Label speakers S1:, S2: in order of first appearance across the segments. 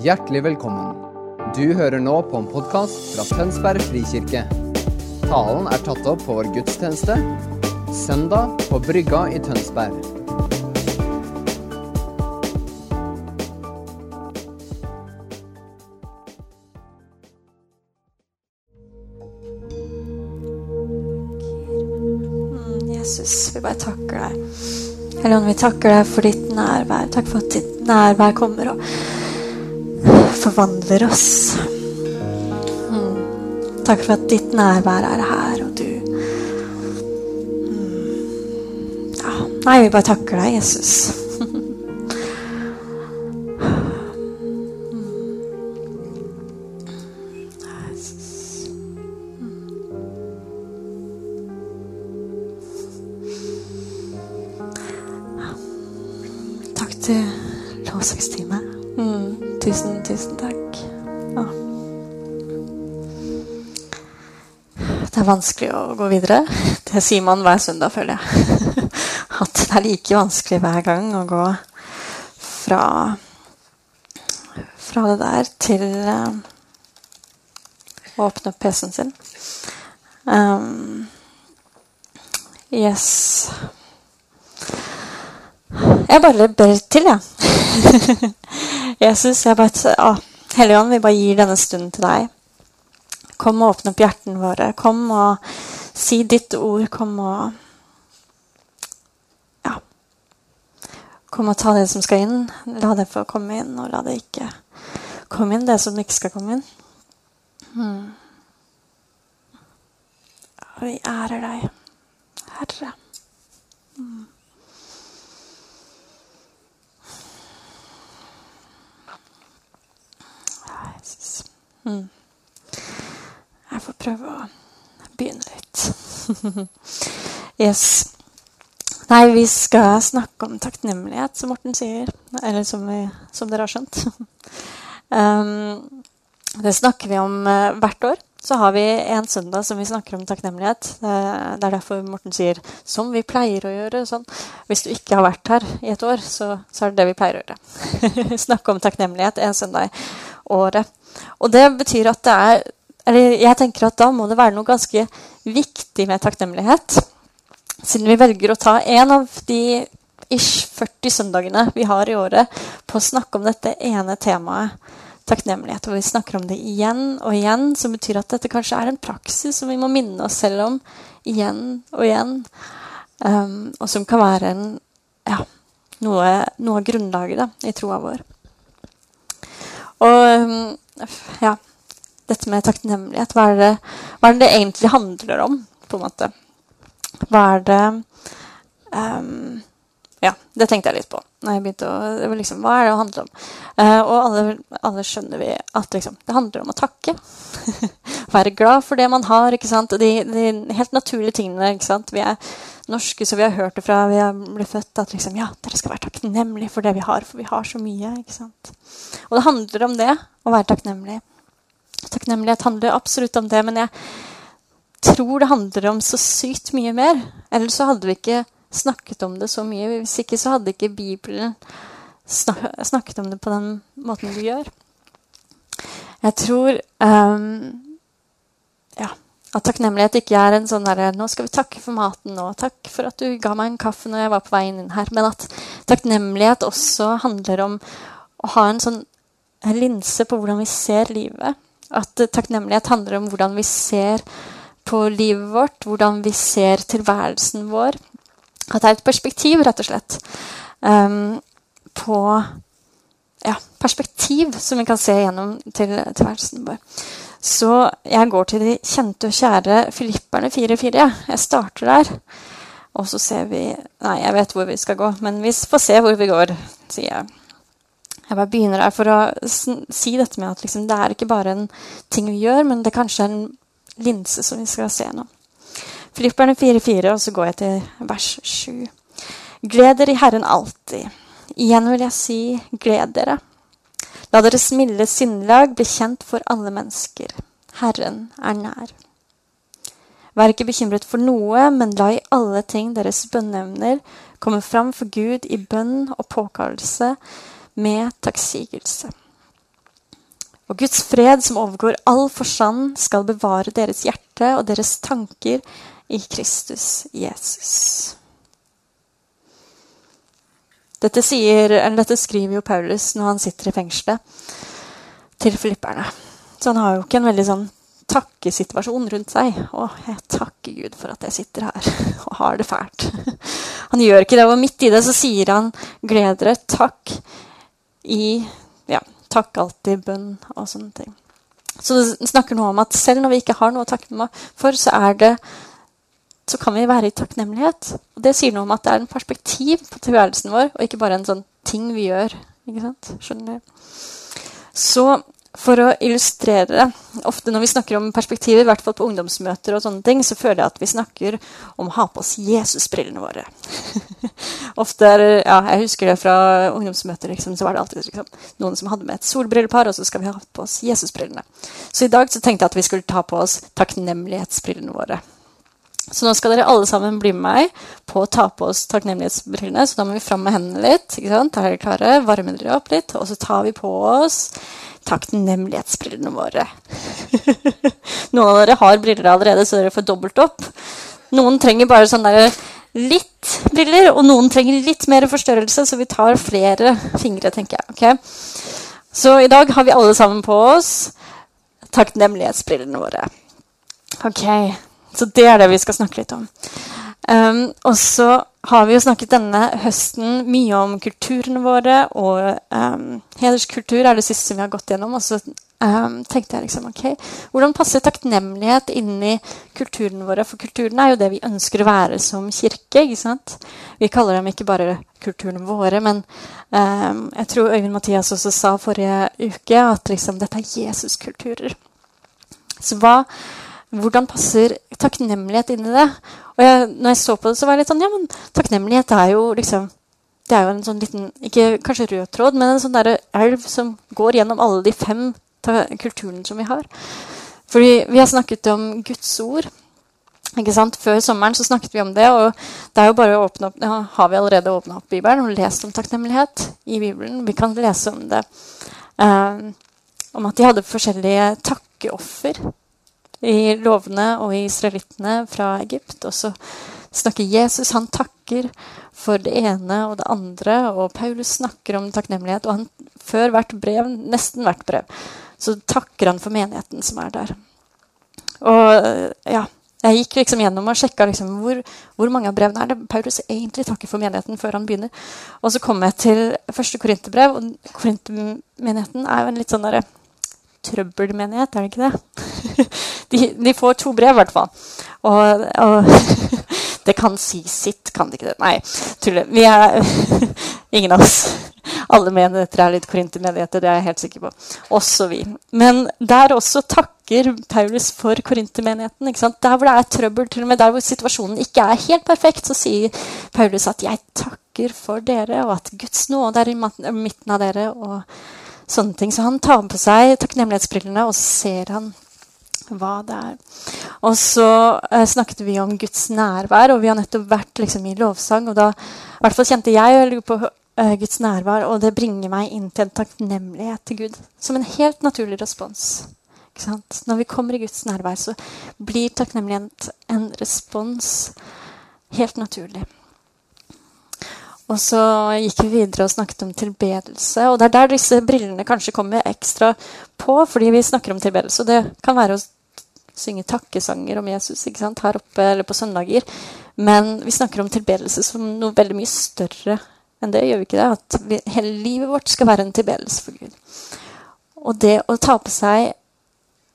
S1: Hjertelig velkommen. Du hører nå på en podkast fra Tønsberg frikirke. Talen er tatt opp på vår gudstjeneste søndag på Brygga i Tønsberg.
S2: Mm, Jesus, vi bare takker deg. Helligånd, vi takker deg for ditt nærvær. Takk for at ditt nærvær kommer og forvandler oss. Mm. Takk for at ditt nærvær er her, og du mm. ja. Nei, vi bare takker deg, Jesus. Jesus. Takk til lovsangsteamet. Vanskelig å gå videre. Det sier man hver søndag, føler jeg. At det er like vanskelig hver gang å gå fra fra det der til eh, å åpne opp PC-en sin. Um, yes. Jeg bare ber til, jeg. Jesus, jeg bare å, Helligånd, vi bare gir denne stunden til deg. Kom og åpne opp hjertene våre. Kom og si ditt ord. Kom og Ja. Kom og ta det som skal inn. La det få komme inn, og la det ikke komme inn, det som ikke skal komme inn. Hmm. Vi ærer deg, Herre. Hmm. Jesus. Mm. Jeg får prøve å begynne litt. yes. Nei, vi skal snakke om takknemlighet, som Morten sier. Eller som, vi, som dere har skjønt. um, det snakker vi om uh, hvert år. Så har vi en søndag som vi snakker om takknemlighet. Det er derfor Morten sier 'som vi pleier å gjøre'. Sånn. Hvis du ikke har vært her i et år, så, så er det det vi pleier å gjøre. snakke om takknemlighet en søndag i året. Og det betyr at det er eller jeg tenker at da må det være noe ganske viktig med takknemlighet. Siden vi velger å ta en av de ish 40 søndagene vi har i året på å snakke om dette ene temaet, takknemlighet. Og vi snakker om det igjen og igjen, som betyr at dette kanskje er en praksis som vi må minne oss selv om igjen og igjen. Um, og som kan være en, ja, noe, noe av grunnlaget da, i troa vår. Og um, ja, dette med takknemlighet, hva er, det, hva er det det egentlig handler om? på en måte? Hva er det um, Ja, det tenkte jeg litt på. Når jeg begynte å, liksom, Hva er det det handler om? Uh, og alle, alle, skjønner vi at liksom, det handler om å takke. Være glad for det man har. ikke sant? De, de helt naturlige tingene. ikke sant? Vi er norske, så vi har hørt det fra vi blitt født at liksom, ja, dere skal være takknemlige for det vi har, for vi har så mye. ikke sant? Og det handler om det, å være takknemlig. Takknemlighet handler absolutt om det, men jeg tror det handler om så sykt mye mer. Ellers så hadde vi ikke snakket om det så mye. Hvis ikke så hadde ikke Bibelen snakket om det på den måten du gjør. Jeg tror um, ja, at takknemlighet ikke er en sånn derre 'Nå skal vi takke for maten nå. Takk for at du ga meg en kaffe når jeg var på veien inn her.' Men at takknemlighet også handler om å ha en sånn linse på hvordan vi ser livet. At takknemlighet handler om hvordan vi ser på livet vårt, hvordan vi ser tilværelsen vår. At det er et perspektiv, rett og slett, um, på ja, perspektiv som vi kan se gjennom til tilværelsen vår. Så jeg går til de kjente og kjære Filipperne 4-4. Ja. Jeg starter der. Og så ser vi Nei, jeg vet hvor vi skal gå, men vi får se hvor vi går, sier jeg. Jeg bare begynner her for å si dette med at liksom, det er ikke bare en ting vi gjør, men det er kanskje en linse som vi skal se nå. Filipperne 4,4, og så går jeg til vers 7. Gled dere i Herren alltid. Igjen vil jeg si, gled dere. La deres milde sinnelag bli kjent for alle mennesker. Herren er nær. Vær ikke bekymret for noe, men la i alle ting deres bønneevner komme fram for Gud i bønn og påkallelse med takksigelse. Og Guds fred, som overgår all forstand, skal bevare deres hjerte og deres tanker i Kristus Jesus. Dette, sier, dette skriver jo Paulus når han sitter i fengselet til filipperne. Så han har jo ikke en veldig sånn takkesituasjon rundt seg. Å, jeg takker Gud for at jeg sitter her og har det fælt. Han gjør ikke det, og midt i det så sier han 'gled dere, takk' i Ja, takk alltid, bønn og sånne ting. Så det snakker noe om at selv når vi ikke har noe å takke for, så er det så kan vi være i takknemlighet. Og det sier noe om at det er en perspektiv på tilværelsen vår, og ikke bare en sånn ting vi gjør. Ikke sant? Skjønner du? Så for å illustrere det Ofte når vi snakker om perspektiver, i hvert fall på ungdomsmøter, og sånne ting, så føler jeg at vi snakker om å ha på oss Jesusbrillene våre. Ofte er, ja, Jeg husker det fra ungdomsmøter. Liksom, så var det alltid liksom, noen som hadde med et solbrillepar, og så skal vi ha på oss Jesusbrillene. Så i dag så tenkte jeg at vi skulle ta på oss takknemlighetsbrillene våre. Så nå skal dere alle sammen bli med meg på å ta på oss takknemlighetsbrillene. Så da må vi fram med hendene litt. ikke sant? Er dere klare? Varme dere opp litt. Og så tar vi på oss takknemlighetsbrillene våre. Noen av dere har briller allerede, så dere får dobbelt opp. Noen trenger bare sånn der litt briller, og noen trenger litt mer forstørrelse, så vi tar flere fingre, tenker jeg. Okay? Så i dag har vi alle sammen på oss takknemlighetsbrillene våre. Ok, Så det er det vi skal snakke litt om. Um, og så har vi jo snakket denne høsten mye om kulturene våre. Og um, hederskultur er det siste vi har gått gjennom. Og så um, tenkte jeg liksom ok, hvordan passer takknemlighet inn i kulturene våre? For kulturen er jo det vi ønsker å være som kirke. ikke sant? Vi kaller dem ikke bare kulturene våre, men um, jeg tror Øyvind Mathias også sa forrige uke at liksom, dette er Jesus-kulturer. Så hva hvordan passer takknemlighet inn i det? Og jeg, når jeg så på det, så var jeg litt sånn Ja, men takknemlighet er jo liksom Det er jo en sånn liten Ikke kanskje rød tråd, men en sånn derre elv som går gjennom alle de fem kulturene som vi har. Fordi vi har snakket om Guds ord. Ikke sant? Før sommeren så snakket vi om det, og det er jo bare å åpne opp, ja, har vi allerede åpna opp Bibelen og lest om takknemlighet i Bibelen. Vi kan lese om det. Um, om at de hadde forskjellige takkeoffer i lovene og i israelittene fra Egypt. Og så snakker Jesus. Han takker for det ene og det andre. Og Paulus snakker om takknemlighet. Og han, før hvert brev, nesten hvert brev, så takker han for menigheten som er der. Og ja, jeg gikk liksom gjennom og sjekka liksom hvor, hvor, mange av brevene er det Paulus egentlig takker for menigheten før han begynner. Og så kom jeg til første korinterbrev, og korintermenigheten er jo en litt sånn derre trøbbelmenighet, er det ikke det? De, de får to brev, i hvert fall. Og, og det kan si sitt, kan det ikke det? Nei, tuller. Vi er Ingen av oss. Alle menigheter er litt korintermenigheter, det er jeg helt sikker på. Også vi. Men der også takker Paulus for korintermenigheten. Der hvor det er trøbbel, til og med der hvor situasjonen ikke er helt perfekt, så sier Paulus at 'jeg takker for dere', og at Guds nåde er i midten av dere. og sånne ting. Så han tar på seg takknemlighetsbrillene, og så ser han hva det er. Og så eh, snakket vi om Guds nærvær, og vi har nettopp vært liksom, i lovsang. Og da i hvert fall kjente jeg på eh, Guds nærvær, og det bringer meg inn til en takknemlighet til Gud. Som en helt naturlig respons. Når vi kommer i Guds nærvær, så blir takknemlighet en respons helt naturlig. Og så gikk vi videre og snakket om tilbedelse. Og det er der disse brillene kanskje kommer ekstra på, fordi vi snakker om tilbedelse. Og det kan være å synge takkesanger om Jesus ikke sant? her oppe eller på søndager. Men vi snakker om tilbedelse som noe veldig mye større enn det. gjør vi ikke det? At vi, hele livet vårt skal være en tilbedelse for Gud. Og det å ta på seg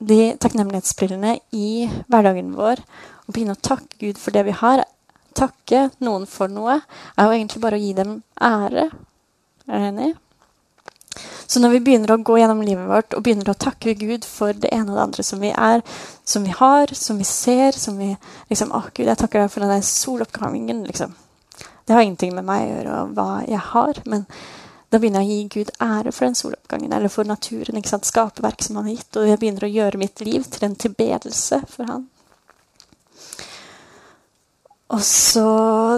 S2: de takknemlighetsbrillene i hverdagen vår og begynne å takke Gud for det vi har, takke noen for noe, er jo egentlig bare å gi dem ære. Er du enig? Så når vi begynner å gå gjennom livet vårt og begynner å takke Gud for det ene og det andre som vi er, som vi har, som vi ser som vi liksom, Å, Gud, jeg takker deg for den soloppgangen. liksom. Det har ingenting med meg å gjøre og hva jeg har. Men da begynner jeg å gi Gud ære for den soloppgangen eller for naturen. ikke sant, Skaperverk som han har gitt. Og jeg begynner å gjøre mitt liv til en tilbedelse for han. Og så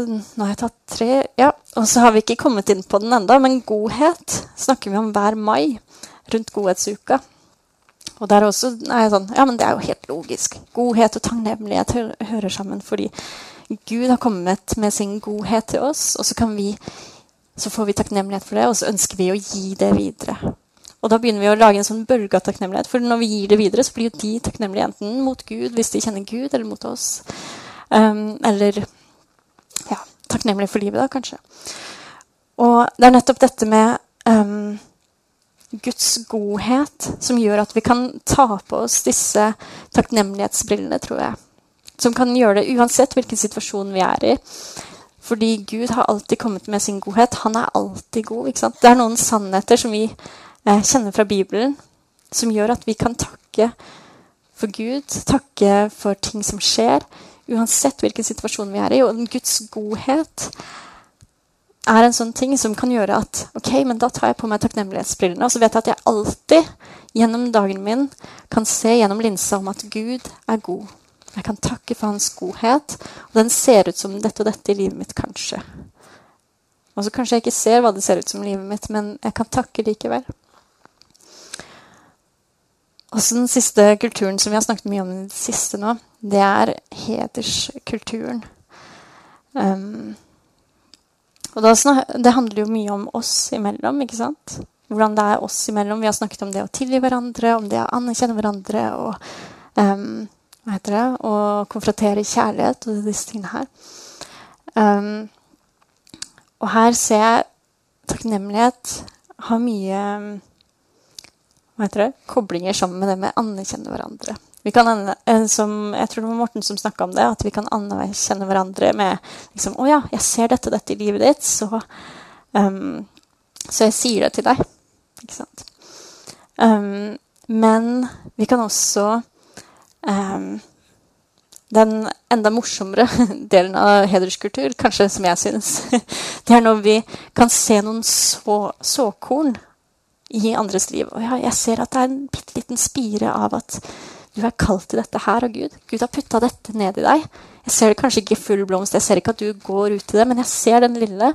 S2: Nå har jeg tatt tre. Ja, og så har vi ikke kommet inn på den enda, men godhet snakker vi om hver mai rundt godhetsuka. Og der også er jeg sånn Ja, men det er jo helt logisk. Godhet og takknemlighet hører sammen fordi Gud har kommet med sin godhet til oss, og så kan vi så får vi takknemlighet for det, og så ønsker vi å gi det videre. Og da begynner vi å lage en sånn bølge av takknemlighet. For når vi gir det videre, så blir jo de takknemlige enten mot Gud, hvis de kjenner Gud, eller mot oss. Um, eller ja, takknemlige for livet, da, kanskje. Og det er nettopp dette med um, Guds godhet som gjør at vi kan ta på oss disse takknemlighetsbrillene, tror jeg. Som kan gjøre det uansett hvilken situasjon vi er i. Fordi Gud har alltid kommet med sin godhet. Han er alltid god. ikke sant? Det er noen sannheter som vi eh, kjenner fra Bibelen, som gjør at vi kan takke for Gud, takke for ting som skjer, uansett hvilken situasjon vi er i. Og Guds godhet er en sånn ting som kan gjøre at ok, men da tar jeg på meg takknemlighetsbrillene, og så vet jeg at jeg alltid gjennom dagen min kan se gjennom linsa om at Gud er god. Jeg kan takke for hans godhet. Og den ser ut som dette og dette i livet mitt, kanskje. Og så kanskje jeg ikke ser hva det ser ut som i livet mitt, men jeg kan takke likevel. Og så Den siste kulturen som vi har snakket mye om i det siste nå, det er hederskulturen. Um, og da, Det handler jo mye om oss imellom, ikke sant? Hvordan det er oss imellom. Vi har snakket om det å tilgi hverandre, om det å anerkjenne hverandre. og um, hva heter det, å konfrontere kjærlighet og disse tingene her. Um, og her ser jeg takknemlighet har mye hva heter det, koblinger sammen med det med å anerkjenne hverandre. Kan, eh, som, jeg tror det var Morten som snakka om det, at vi kan anerkjenne hverandre med liksom, 'Å ja, jeg ser dette og dette i livet ditt, så, um, så jeg sier det til deg.' Ikke sant? Um, men vi kan også um, den enda morsommere delen av hederskultur, kanskje som jeg synes, det er når vi kan se noen så, såkorn i andres liv. Og jeg ser at det er en bitte liten spire av at du er kalt til dette her av Gud. Gud har putta dette ned i deg. Jeg ser det kanskje ikke full blomst, jeg ser ikke at du går ut i det, men jeg ser den lille,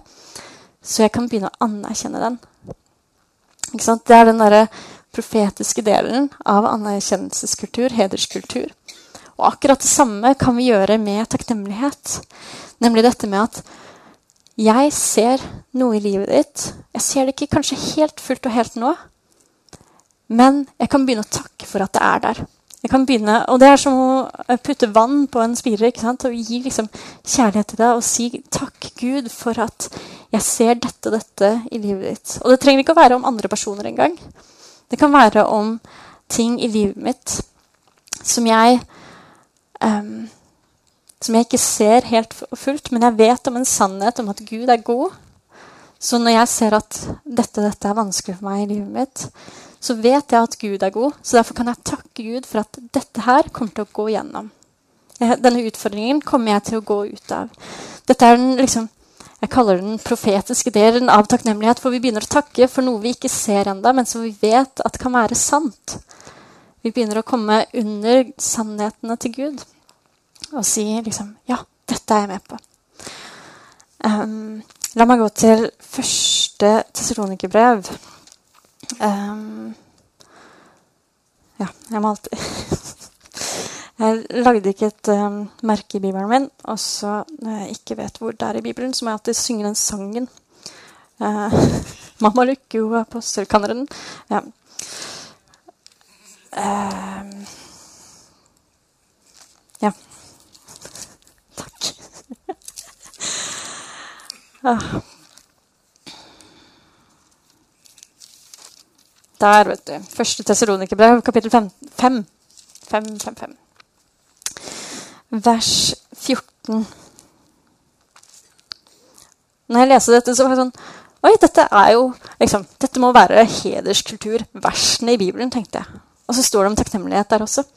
S2: så jeg kan begynne å anerkjenne den. Det er den derre profetiske delen av anerkjennelseskultur, hederskultur. Og akkurat det samme kan vi gjøre med takknemlighet. Nemlig dette med at jeg ser noe i livet ditt. Jeg ser det ikke kanskje helt fullt og helt nå, men jeg kan begynne å takke for at det er der. Jeg kan begynne, og Det er som å putte vann på en spire ikke sant? og gi liksom kjærlighet til deg og si takk, Gud, for at jeg ser dette og dette i livet ditt. Og det trenger ikke å være om andre personer engang. Det kan være om ting i livet mitt som jeg um, som jeg ikke ser helt fullt, men jeg vet om en sannhet om at Gud er god. Så når jeg ser at dette, dette er vanskelig for meg i livet mitt, så vet jeg at Gud er god. Så derfor kan jeg takke Gud for at dette her kommer til å gå gjennom. Denne utfordringen kommer jeg til å gå ut av. Dette er den, liksom, jeg kaller den profetiske delen av takknemlighet, for vi begynner å takke for noe vi ikke ser ennå, men som vi vet at kan være sant. Vi begynner å komme under sannhetene til Gud og si liksom Ja, dette er jeg med på. Um, la meg gå til første Tessalonikerbrev. Um, ja, jeg må alltid Jeg lagde ikke et um, merke i bibelen min, og så når jeg ikke vet hvor det er i Bibelen, så må jeg alltid synge den sangen. Uh, Mamma Lykke, jo, sørkanneren. Ja. Uh, ja. Ah. Der, vet du. Første Tessalonikerbrev, kapittel 5. 5. 5, 5, 5. Vers 14. Når jeg leser dette, så var jeg sånn Oi, dette er jo liksom, Dette må være hederskultur. Versene i Bibelen, tenkte jeg. Og så står det om takknemlighet der også.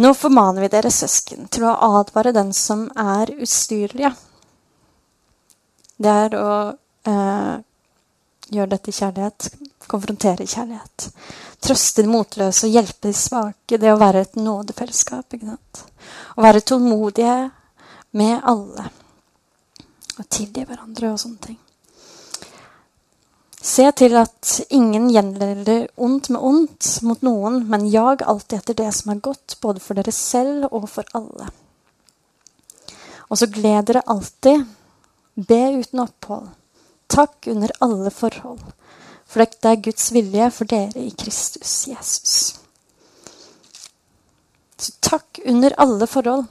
S2: Nå formaner vi dere søsken til å advare den som er ustyrlige det er å eh, gjøre dette i kjærlighet. Konfrontere i kjærlighet. Trøste de motløse og hjelpe de svake. Det å være et nådefellesskap. ikke sant? Å være tålmodige med alle. Og tilgi hverandre og sånne ting. Se til at ingen gjenleder ondt med ondt mot noen, men jag alltid etter det som er godt, både for dere selv og for alle. Og så gled dere alltid. Be uten opphold. Takk under alle forhold. For det er Guds vilje for dere i Kristus Jesus. Så takk under alle forhold.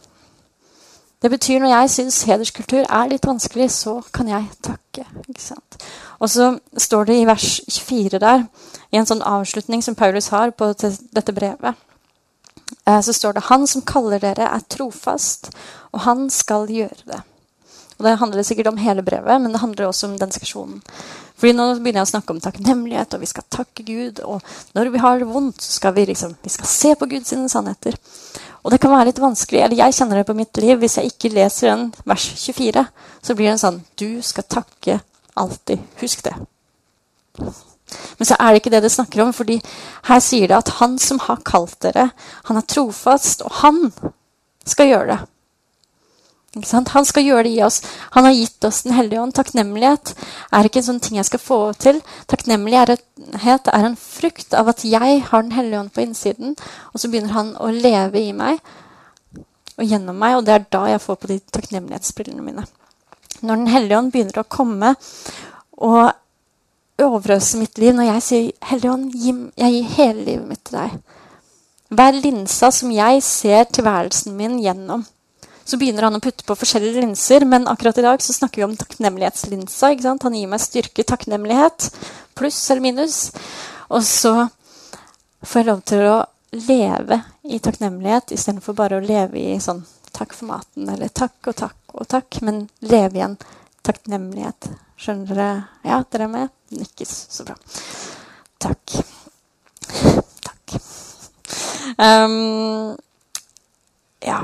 S2: Det betyr når jeg syns hederskultur er litt vanskelig, så kan jeg takke. ikke sant? Og så står det i vers 24 der, i en sånn avslutning som Paulus har på dette brevet, eh, så står det 'Han som kaller dere, er trofast, og han skal gjøre det'. Og Det handler sikkert om hele brevet, men det handler også om den sesjonen. Fordi Nå begynner jeg å snakke om takknemlighet, og vi skal takke Gud. Og når vi har det vondt, så skal vi liksom, vi skal se på Guds sannheter. Og det kan være litt vanskelig, eller jeg kjenner det på mitt liv, hvis jeg ikke leser en vers 24, så blir det en sånn Du skal takke alltid. Husk det. Men så er det ikke det det snakker om, fordi her sier det at han som har kalt dere, han er trofast, og han skal gjøre det. Han skal gjøre det i oss. Han har gitt oss Den hellige ånd. Takknemlighet er ikke en sånn ting jeg skal få til. Takknemlighet er en frukt av at jeg har Den hellige ånd på innsiden, og så begynner han å leve i meg og gjennom meg, og det er da jeg får på de takknemlighetsbrillene mine. Når Den hellige ånd begynner å komme og overøse mitt liv, når jeg sier 'Hellige ånd, jeg gir hele livet mitt til deg', hver linsa som jeg ser tilværelsen min gjennom så begynner han å putte på forskjellige linser, men akkurat i dag så snakker vi om takknemlighetslinsa. ikke sant? Han gir meg styrke, takknemlighet, pluss eller minus. Og så får jeg lov til å leve i takknemlighet istedenfor bare å leve i sånn takk for maten eller takk og takk og takk, men leve i en takknemlighet. Skjønner dere? Ja, dere er med? Nikkes. Så bra. Takk. Takk. Um, ja.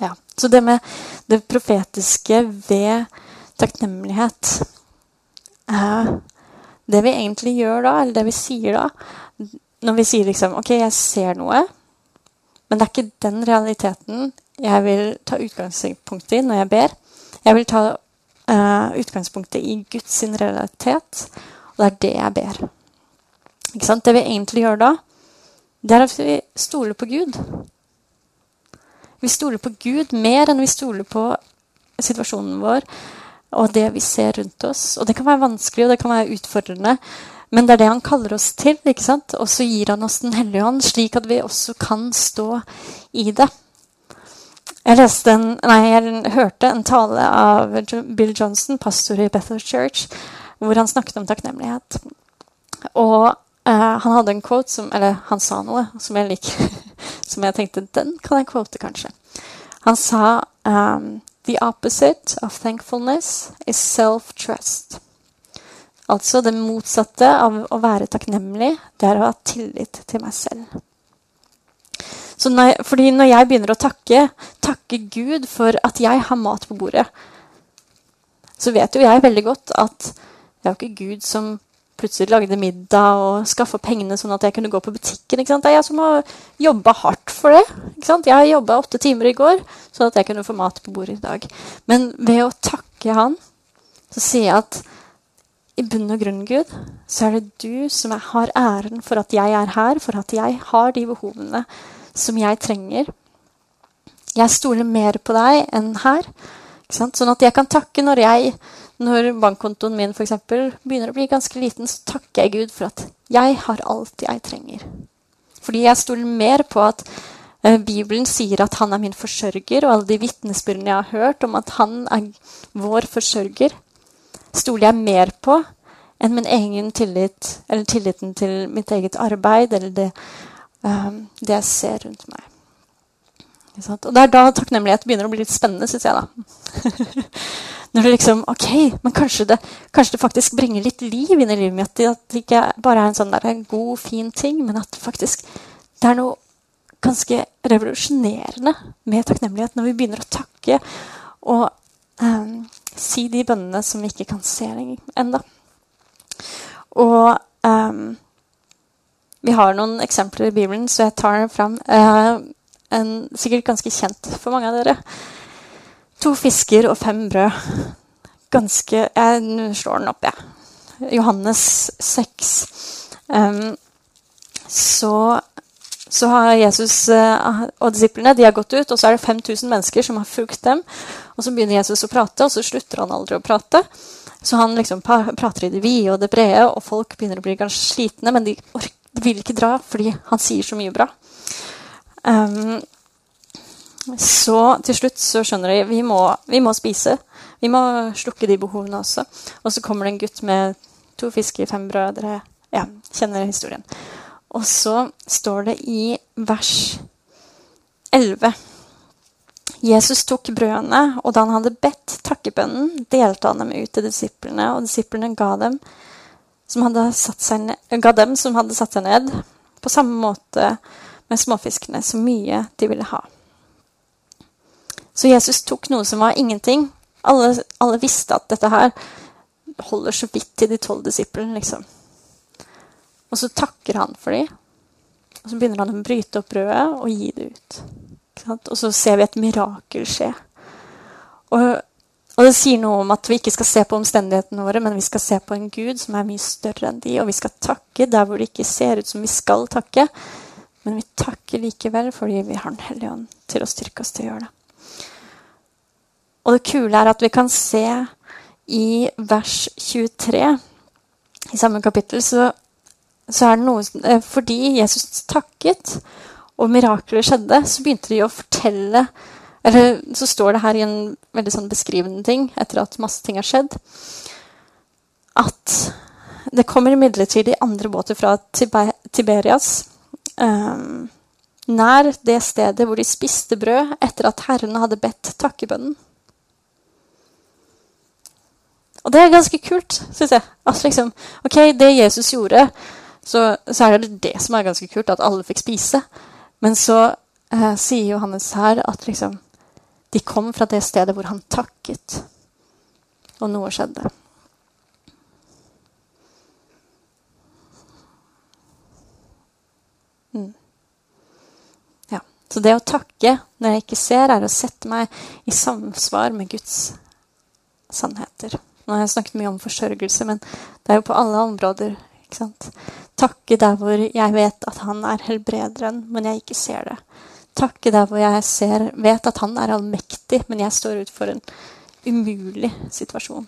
S2: Ja, Så det med det profetiske ved takknemlighet eh, Det vi egentlig gjør da, eller det vi sier da Når vi sier liksom OK, jeg ser noe, men det er ikke den realiteten jeg vil ta utgangspunkt i når jeg ber. Jeg vil ta uh, utgangspunktet i Guds realitet, og det er det jeg ber. Det vi egentlig gjør da, det er at vi stoler på Gud. Vi stoler på Gud mer enn vi stoler på situasjonen vår og det vi ser rundt oss. Og det kan være vanskelig og det kan være utfordrende, men det er det han kaller oss til. ikke sant? Og så gir han oss Den hellige ånd, slik at vi også kan stå i det. Jeg, en, nei, jeg hørte en tale av Bill Johnson, pastor i Bethel Church, hvor han snakket om takknemlighet. Og eh, han hadde en quote som Eller han sa noe som jeg liker som jeg tenkte den kan jeg quote, kanskje. Han sa um, The opposite of thankfulness is self-trust. Altså det motsatte av å være takknemlig, det er å ha tillit til meg selv. Så når, fordi når jeg begynner å takke, takke Gud for at jeg har mat på bordet, så vet jo jeg veldig godt at det er jo ikke Gud som plutselig lagde middag og skaffa pengene sånn at jeg kunne gå på butikken. Det er jeg som har jobba hardt for det. Jeg jobba åtte timer i går sånn at jeg kunne få mat på bordet i dag. Men ved å takke Han, så sier jeg at i bunn og grunn, Gud, så er det du som har æren for at jeg er her, for at jeg har de behovene som jeg trenger. Jeg stoler mer på deg enn her. Sånn at jeg kan takke når jeg når bankkontoen min eksempel, begynner å bli ganske liten, så takker jeg Gud for at jeg har alt jeg trenger. Fordi jeg stoler mer på at uh, Bibelen sier at han er min forsørger, og alle de vitnesbyrdene jeg har hørt om at han er vår forsørger, stoler jeg mer på enn min egen tillit, eller tilliten til mitt eget arbeid, eller det, um, det jeg ser rundt meg. Og det er da takknemlighet begynner å bli litt spennende, syns jeg. da. Når det liksom OK, men kanskje det, kanskje det, faktisk bringer litt liv inn i livet mitt. At det ikke bare er en sånn der, en god, fin ting, men at faktisk det er noe ganske revolusjonerende med takknemlighet når vi begynner å takke og um, si de bønnene som vi ikke kan se ennå. Og um, vi har noen eksempler i Bibelen, så jeg tar dem fram. Uh, en, sikkert ganske kjent for mange av dere. To fisker og fem brød. Ganske Jeg slår den opp, jeg. Ja. Johannes 6. Um, så, så, har Jesus uh, og disiplene de har gått ut, og så er det 5000 mennesker som har fulgt dem. Og så begynner Jesus å prate, og så slutter han aldri å prate. Så han liksom prater i det vide og det brede, og folk begynner å bli ganske slitne, men de, de vil ikke dra fordi han sier så mye bra. Um, så til slutt så skjønner de vi må, vi må spise. Vi må slukke de behovene også. Og så kommer det en gutt med to fisker, fem brød. Dere ja, kjenner historien. Og så står det i vers 11 Jesus tok brødene, og da han hadde bedt takkebønnen, delte han dem ut til disiplene, og disiplene ga dem som hadde satt seg ned, dem som hadde satt seg ned, på samme måte med småfiskene, så mye de ville ha. Så Jesus tok noe som var ingenting. Alle, alle visste at dette her holder så vidt til de tolv disiplene, liksom. Og så takker han for dem. Og så begynner han å bryte opp brødet og gi det ut. Og så ser vi et mirakel skje. Og, og, det sier noe om at vi ikke skal se på omstendighetene våre, men vi skal se på en Gud som er mye større enn de, og vi skal takke der hvor det ikke ser ut som vi skal takke. Men vi takker likevel fordi vi har Den hellige ånd til å styrke oss til å gjøre det. Og det kule er at vi kan se i vers 23 i samme kapittel, så, så er det noe eh, Fordi Jesus takket, og mirakler skjedde, så begynte de å fortelle Eller så står det her i en veldig sånn beskrivende ting etter at masse ting har skjedd, at det kommer imidlertid andre båter fra Tiberias nær det stedet hvor de spiste brød etter at herrene hadde bedt takkebønnen. Og det er ganske kult, syns jeg. Altså, liksom, ok, det Jesus gjorde, så, så, er det det som er ganske kult, at alle fikk spise. Men så eh, sier Johannes her at liksom, de kom fra det stedet hvor han takket, og noe skjedde. Mm. Ja. Så det å takke når jeg ikke ser, er å sette meg i samsvar med Guds sannheter. Nå har jeg snakket mye om forsørgelse, men det er jo på alle områder ikke sant? Takke der hvor jeg vet at han er helbrederen, men jeg ikke ser det. Takke der hvor jeg ser, vet at han er allmektig, men jeg står ut for en umulig situasjon.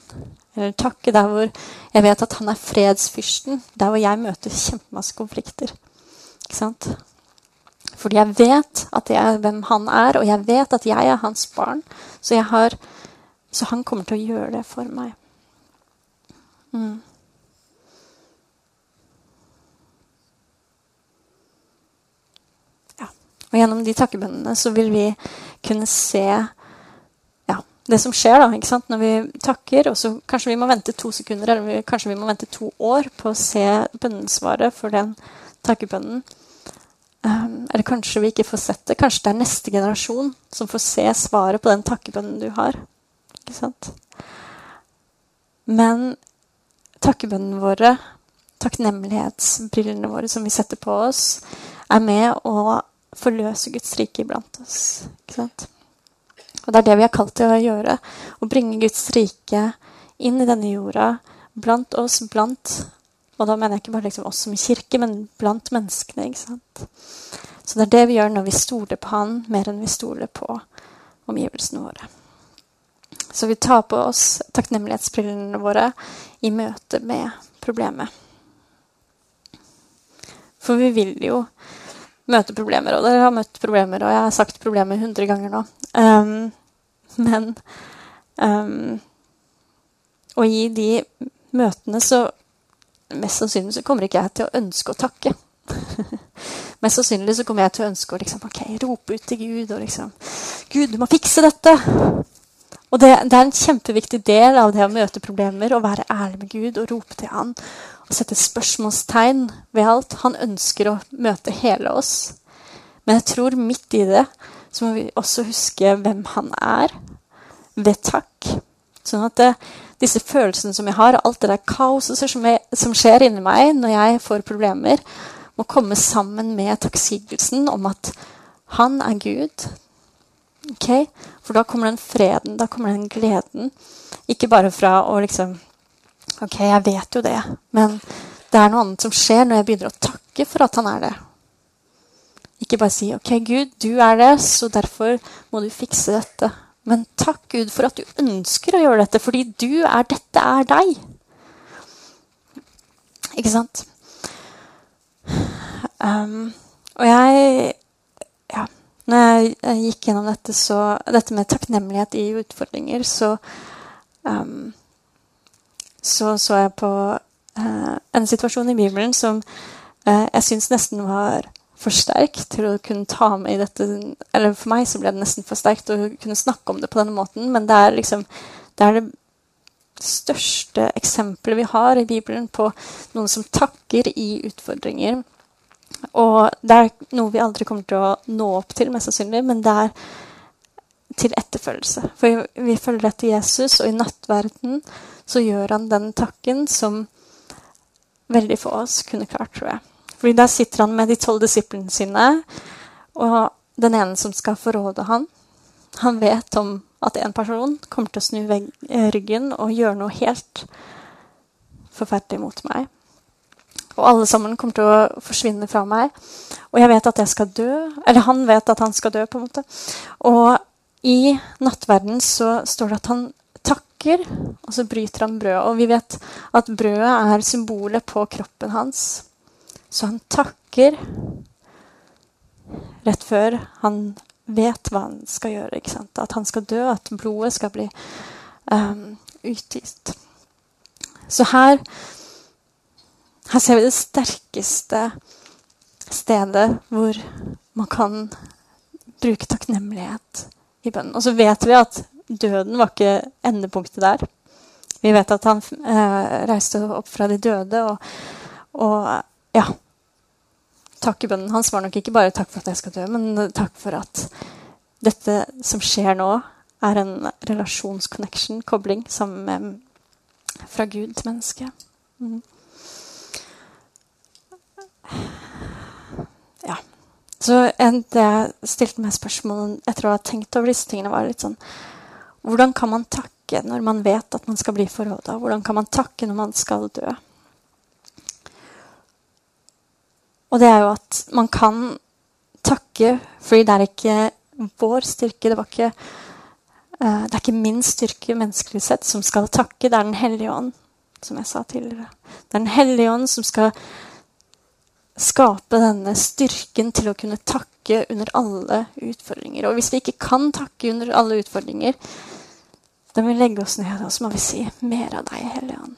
S2: Eller takke der hvor jeg vet at han er fredsfyrsten, der hvor jeg møter kjempemasse konflikter. Ikke sant? Fordi jeg vet at jeg hvem han er, og jeg vet at jeg er hans barn. Så, har, så han kommer til å gjøre det for meg. Mm. Og gjennom de takkebønnene så vil vi kunne se ja, det som skjer da, når vi takker. Og så kanskje vi må vente to sekunder eller kanskje vi må vente to år på å se bønnesvaret for den takkebønnen. Um, eller kanskje vi ikke får sett det. Kanskje det er neste generasjon som får se svaret på den takkebønnen du har. Ikke sant? Men takkebønnene våre, takknemlighetsbrillene våre som vi setter på oss, er med å forløse Guds rike iblant oss. Ikke sant? Og det er det vi er kalt til å gjøre. Å bringe Guds rike inn i denne jorda, blant oss, blant Og da mener jeg ikke bare liksom oss som kirke, men blant menneskene. ikke sant? Så det er det vi gjør når vi stoler på Han mer enn vi stoler på omgivelsene våre. Så vi tar på oss takknemlighetsbrillene våre i møte med problemet. For vi vil jo møte problemer. Og dere har møtt problemer, og jeg har sagt problemer hundre ganger nå. Um, men um, Og i de møtene så Mest sannsynlig så kommer ikke jeg til å ønske å takke. Mest sannsynlig så kommer jeg til å ønske å liksom, okay, rope ut til Gud og liksom Gud, du må fikse dette! Og det, det, er en kjempeviktig del av det å møte problemer, å være ærlig med Gud og rope til Han og sette spørsmålstegn ved alt. Han ønsker å møte hele oss. Men jeg tror midt i det så må vi også huske hvem han er, ved takk. Sånn at det, disse følelsene som jeg har, alt det der kaoset som, som skjer inni meg når jeg får problemer, må komme sammen med takksigelsen om at han er Gud. Okay? For da kommer den freden, da kommer den gleden. Ikke bare fra å liksom Ok, jeg vet jo det, men det er noe annet som skjer når jeg begynner å takke for at han er det. Ikke bare si 'OK, Gud, du er det, så derfor må du fikse dette'. Men takk, Gud, for at du ønsker å gjøre dette, fordi du er dette er deg. Ikke sant? Um, og jeg Ja. Når jeg, gikk gjennom dette, så Dette med takknemlighet i utfordringer, så um, Så så jeg på uh, en situasjon i Bibelen som uh, jeg syns nesten var for sterk til å kunne ta med i dette Eller for meg så ble det nesten for sterkt å kunne snakke om det på denne måten, men det er liksom det er det største eksempelet vi har i Bibelen på noen som takker i utfordringer. Og det er noe vi aldri kommer til å nå opp til, mest sannsynlig, men det er til etterfølgelse. For vi følger etter Jesus, og i nattverden så gjør han den takken som veldig få av oss kunne klart, tror jeg. Fordi der sitter han med de tolv disiplene sine, og den ene som skal forråde han, han vet om at en person kommer til å snu eh, ryggen og gjøre noe helt forferdelig mot meg. Og alle sammen kommer til å forsvinne fra meg. Og jeg vet at jeg skal dø. Eller han vet at han skal dø, på en måte. Og i nattverden så står det at han takker, og så bryter han brødet. Og vi vet at brødet er symbolet på kroppen hans. Så han takker rett før han vet hva han skal gjøre. At han skal dø, at blodet skal bli um, utgitt. Så her, her ser vi det sterkeste stedet hvor man kan bruke takknemlighet i bønnen. Og så vet vi at døden var ikke endepunktet der. Vi vet at han eh, reiste opp fra de døde, og, og ja, takkebønnen hans var nok ikke bare 'takk for at jeg skal dø', men takk for at dette som skjer nå, er en relasjonsconnection, kobling, sammen med fra Gud til menneske. Mm. Ja. Så en, det jeg stilte meg spørsmål etter å ha tenkt over disse tingene, var litt sånn Hvordan kan man takke når man vet at man skal bli forråda? Hvordan kan man takke når man skal dø? Og det er jo at man kan takke fordi det er ikke vår styrke. Det, ikke, uh, det er ikke min styrke menneskelig sett som skal takke. Det er Den hellige ånd, som jeg sa tidligere. Det er Den hellige ånd som skal skape denne styrken til å kunne takke under alle utfordringer. Og hvis vi ikke kan takke under alle utfordringer, da må vi legge oss ned og så må vi si 'Mer av deg, Hellige Ånd'.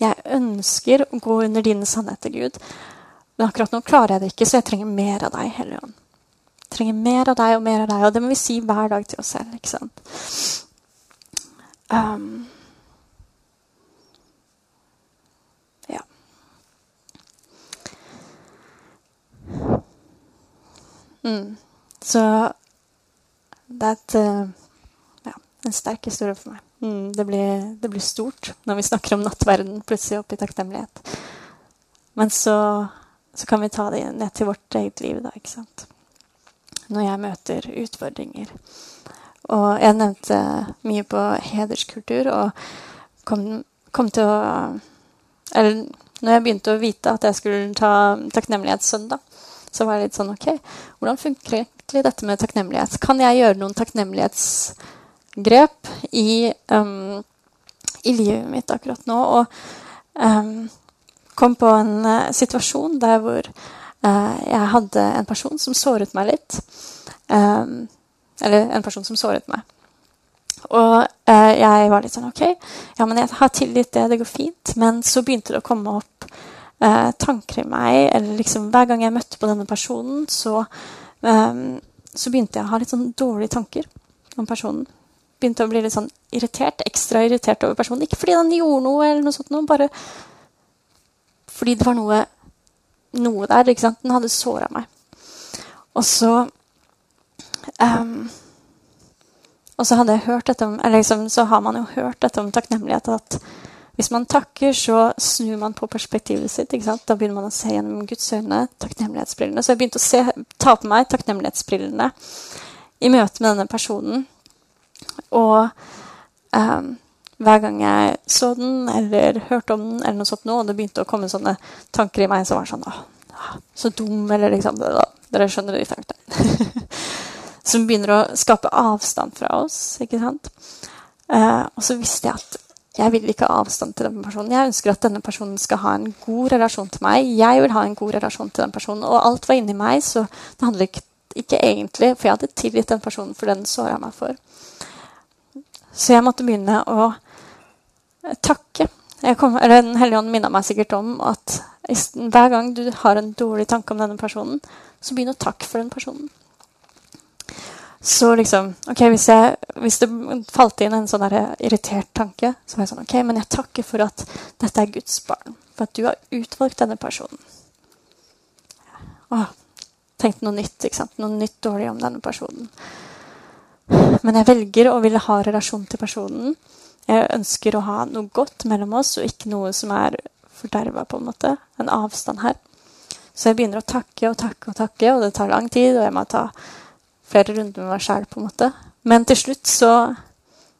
S2: Jeg ønsker å gå under dine sannheter, Gud. Men akkurat nå klarer jeg det ikke, så jeg trenger mer av deg, Hellige Ånd. Jeg trenger mer av deg og mer av deg, og det må vi si hver dag til oss selv. ikke sant? Um, ja. Mm. Så det er et, uh, ja, en sterk historie for meg. Mm, det, blir, det, blir, stort når vi snakker om nattverden plutselig oppe i takknemlighet. Men så så kan vi ta det ned til vårt eget liv, da, ikke sant. Når jeg møter utfordringer. Og jeg nevnte mye på hederskultur, og kom, kom til å Eller når jeg begynte å vite at jeg skulle ta takknemlighetssøndag, så var jeg litt sånn OK, hvordan funker egentlig dette med takknemlighet? Kan jeg gjøre noen takknemlighetsgrep i, um, i livet mitt akkurat nå? Og um, kom på en uh, situasjon der hvor uh, jeg hadde en person som såret meg litt. Um, eller en person som såret meg. Og uh, jeg var litt sånn OK, ja, men jeg har tilgitt det, det går fint. Men så begynte det å komme opp tanker i meg, eller liksom hver gang jeg møtte på denne personen, så, um, så begynte jeg å ha litt sånn dårlige tanker om personen begynte å bli litt sånn irritert, ekstra irritert over personen. Ikke fordi han gjorde noe, eller noe sånt, noe, bare fordi det var noe, noe der. ikke sant? Den hadde såra meg. Og så um, Og så hadde jeg hørt dette om, eller liksom, så har man jo hørt dette om takknemlighet. At hvis man takker, så snur man på perspektivet sitt. ikke sant? Da begynner man å se gjennom Guds øyne, takknemlighetsbrillene. Så jeg begynte å se, ta på meg takknemlighetsbrillene i møte med denne personen. Og um, hver gang jeg så den eller hørte om den, eller noe sånt nå, og det begynte å komme sånne tanker i meg som var sånn Så dum, eller liksom det, da. Dere skjønner de tankene. som begynner å skape avstand fra oss. ikke sant? Uh, og så visste jeg at jeg vil ikke ha avstand til den personen. Jeg ønsker at denne personen skal ha en god relasjon til meg. Jeg vil ha en god relasjon til den personen. Og alt var inni meg, så det handler ikke, ikke egentlig For jeg hadde tilgitt den personen for den såra meg for. Så jeg måtte begynne å takke. Kom, eller Den hellige ånd minna meg sikkert om at hver gang du har en dårlig tanke om denne personen, så begynn å takke for den personen. Så liksom ok, Hvis, jeg, hvis det falt inn en sånn irritert tanke, så var jeg sånn OK, men jeg takker for at dette er Guds barn. For at du har utvalgt denne personen. Åh, tenkte noe nytt, ikke sant? noe nytt dårlig om denne personen. Men jeg velger å ville ha relasjon til personen. Jeg ønsker å ha noe godt mellom oss, og ikke noe som er forderva, på en måte. En avstand her. Så jeg begynner å takke og takke og takke, og det tar lang tid, og jeg må ta flere runder med meg sjæl, på en måte. Men til slutt så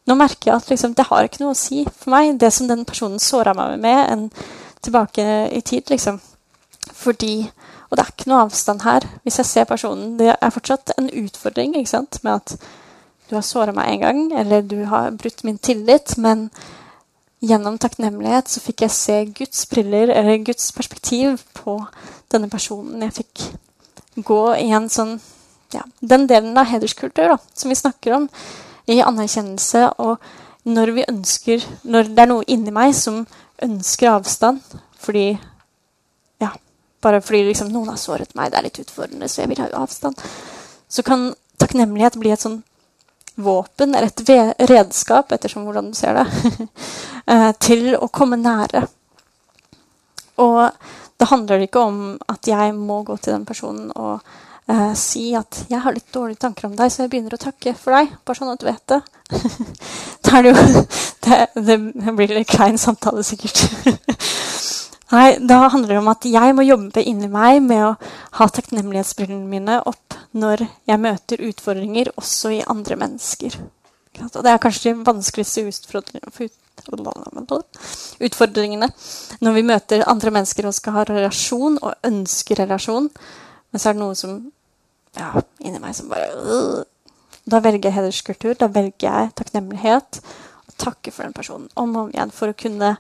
S2: Nå merker jeg at liksom, det har ikke noe å si for meg, det som den personen såra meg med, enn tilbake i tid, liksom. Fordi Og det er ikke noe avstand her. Hvis jeg ser personen Det er fortsatt en utfordring ikke sant, med at du har såra meg en gang, eller du har brutt min tillit, men gjennom takknemlighet så fikk jeg se Guds briller, eller Guds perspektiv, på denne personen. Jeg fikk gå i en sånn ja, den delen av hederskultur da, som vi snakker om i anerkjennelse. Og når vi ønsker Når det er noe inni meg som ønsker avstand fordi Ja, bare fordi liksom, noen har såret meg, det er litt utfordrende, så jeg vil ha avstand, så kan takknemlighet bli et sånn våpen, eller et redskap, ettersom hvordan du ser det, eh, til å komme nære. Og det handler ikke om at jeg må gå til den personen og eh, si at 'jeg har litt dårlige tanker om deg, så jeg begynner å takke for deg'. Bare sånn at du vet det. da er det jo det, det blir litt klein samtale, sikkert. Nei, da handler det om at jeg må jobbe inni meg med å ha takknemlighetsbrillene mine opp når jeg møter utfordringer også i andre mennesker. Og det er kanskje de vanskeligste utfordringene når vi møter andre mennesker og skal ha relasjon og ønsker relasjon. Men så er det noe som ja, inni meg som bare øh. Da velger jeg hederskultur. Da velger jeg takknemlighet. Og takker for den personen om og om igjen for å kunne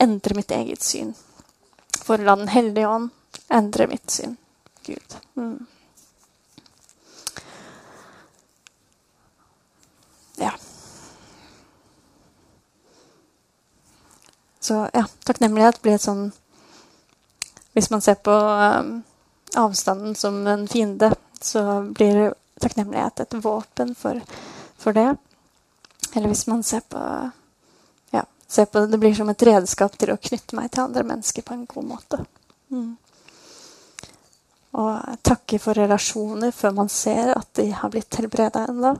S2: endre mitt eget syn. For å la Den hellige ånd endre mitt syn. Gud. Mm. Ja. Så ja, takknemlighet blir et sånn Hvis man ser på um, avstanden som en fiende, så blir takknemlighet et våpen for, for det. Eller hvis man ser på, ja, ser på det, blir som et redskap til å knytte meg til andre mennesker på en god måte. Mm. Og takke for relasjoner før man ser at de har blitt helbreda ennå.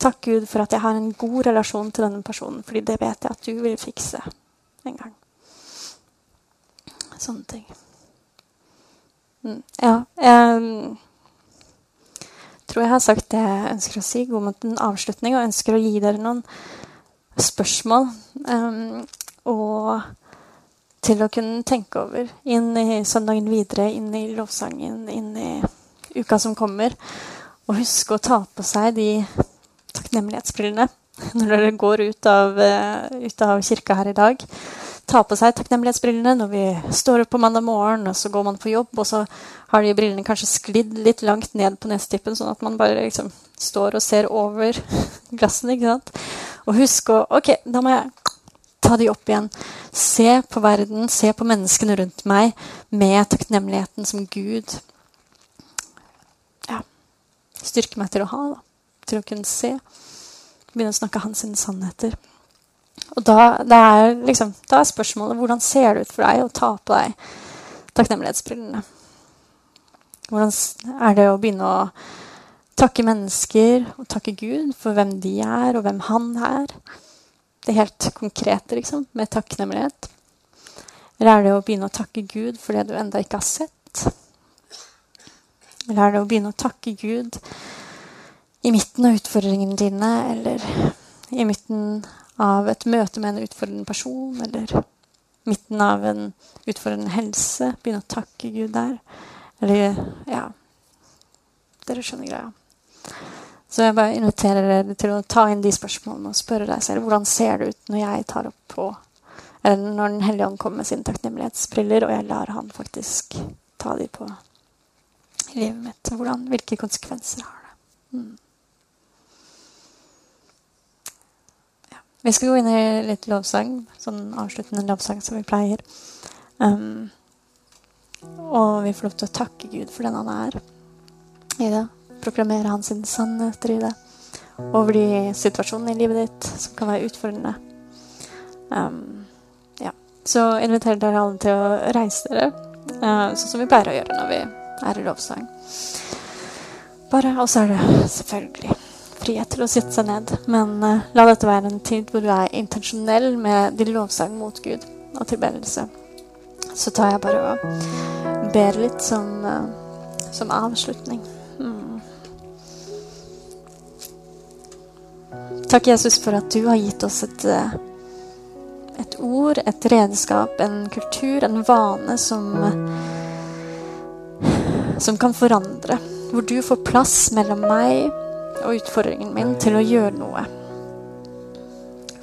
S2: Takk Gud for at jeg har en god relasjon til denne personen, fordi det vet jeg at du vil fikse en gang. Sånne ting. Mm, ja. Jeg tror jeg har sagt det jeg ønsker å si. God mot en avslutning. Og ønsker å gi dere noen spørsmål. Um, og til å kunne tenke over inn i søndagen videre, inn i lovsangen, inn i uka som kommer. Og huske å ta på seg de takknemlighetsbrillene når dere går ut av, uh, ut av kirka her i dag ta på seg takknemlighetsbrillene når vi står opp på mandag morgen, og så går man på jobb, og så har de brillene kanskje sklidd litt langt ned på nestippen, sånn at man bare liksom står og ser over glassene. ikke sant? Og husk å Ok, da må jeg ta de opp igjen. Se på verden, se på menneskene rundt meg med takknemligheten som Gud ja, styrker meg til å ha. da. Til å kunne se. Begynne å snakke hans sannheter. Og da, er liksom, da, er spørsmålet hvordan ser det ut for deg å ta på deg takknemlighetsbrillene? Hvordan er det å begynne å takke mennesker og takke Gud for hvem de er, og hvem han er? Det helt konkrete, liksom, med takknemlighet. Eller er det å begynne å takke Gud for det du enda ikke har sett? Eller er det å begynne å takke Gud i midten av utfordringene dine, eller i midten av et møte med en utfordrende person, eller midten av en utfordrende helse. Begynne å takke Gud der. Eller ja Dere skjønner greia. Så jeg bare inviterer dere til å ta inn de spørsmålene og spørre deg selv hvordan ser det ut når jeg tar opp på Eller når Den hellige ånd kommer med sine takknemlighetsbriller, og jeg lar han faktisk ta de på livet mitt. Hvordan, hvilke konsekvenser har det? Mm. Vi skal gå inn i litt lovsang, sånn avsluttende lovsang som vi pleier. Um, og vi får lov til å takke Gud for den han er i det. Proklamere hans sannheter i det. Over de situasjonene i livet ditt som kan være utfordrende. Um, ja. Så inviterer dere alle til å reise dere, uh, sånn som vi pleier å gjøre når vi er i lovsang. Bare, Og så er det selvfølgelig frihet til å sette seg ned. Men uh, la dette være en tid hvor du er intensjonell med din lovsang mot Gud og tilbedelse. Så tar jeg bare og ber litt som, uh, som avslutning. Mm. Takk, Jesus, for at du har gitt oss et, uh, et ord, et redskap, en kultur, en vane som som kan forandre. Hvor du får plass mellom meg og utfordringen min til å gjøre noe.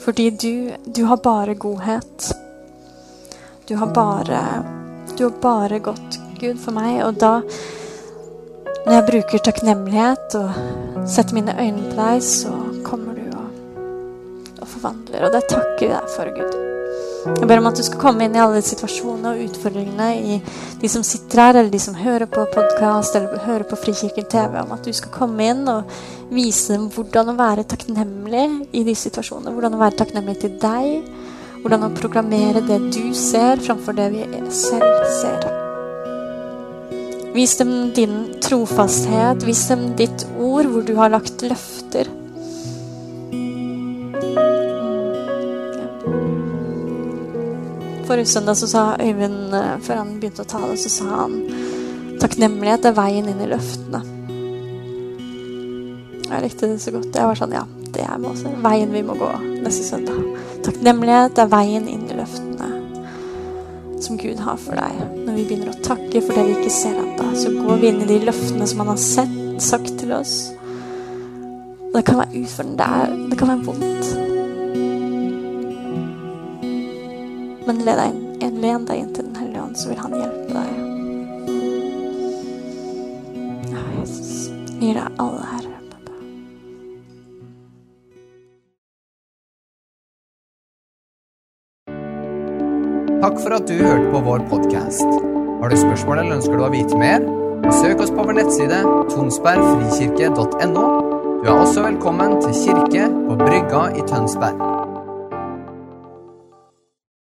S2: Fordi du, du har bare godhet. Du har bare Du har bare godt, Gud, for meg. Og da, når jeg bruker takknemlighet og setter mine øyne på deg, så kommer du og, og forvandler. Og det takker vi deg for, Gud. Jeg ber om at du skal komme inn i alle situasjonene og utfordringene i de som sitter her, eller de som hører på podkast eller hører på Frikirken TV, om at du skal komme inn og vise dem hvordan å være takknemlig i de situasjonene. Hvordan å være takknemlig til deg. Hvordan å proklamere det du ser, framfor det vi selv ser. Vis dem din trofasthet. Vis dem ditt ord, hvor du har lagt løfter. Forrige søndag så sa Øyvind, eh, før han begynte å tale, så sa han takknemlighet er veien inn i løftene. Jeg likte det så godt. Jeg var sånn, ja, det er også veien vi må gå neste søndag. Takknemlighet er veien inn i løftene som Gud har for deg. Når vi begynner å takke for det vi ikke ser ennå, så går vi inn i de løftene som han har sett, sagt til oss. Det kan være utfordrende. Det, det kan være vondt. Men len deg, len deg inn til Den hellige ånd, så vil han hjelpe deg. Jesus. Gir deg alle herre.
S1: Takk for at du hørte på vår podkast. Har du spørsmål eller ønsker du å vite mer? Søk oss på vår nettside tonsbergfrikirke.no. Du er også velkommen til kirke på Brygga i Tønsberg.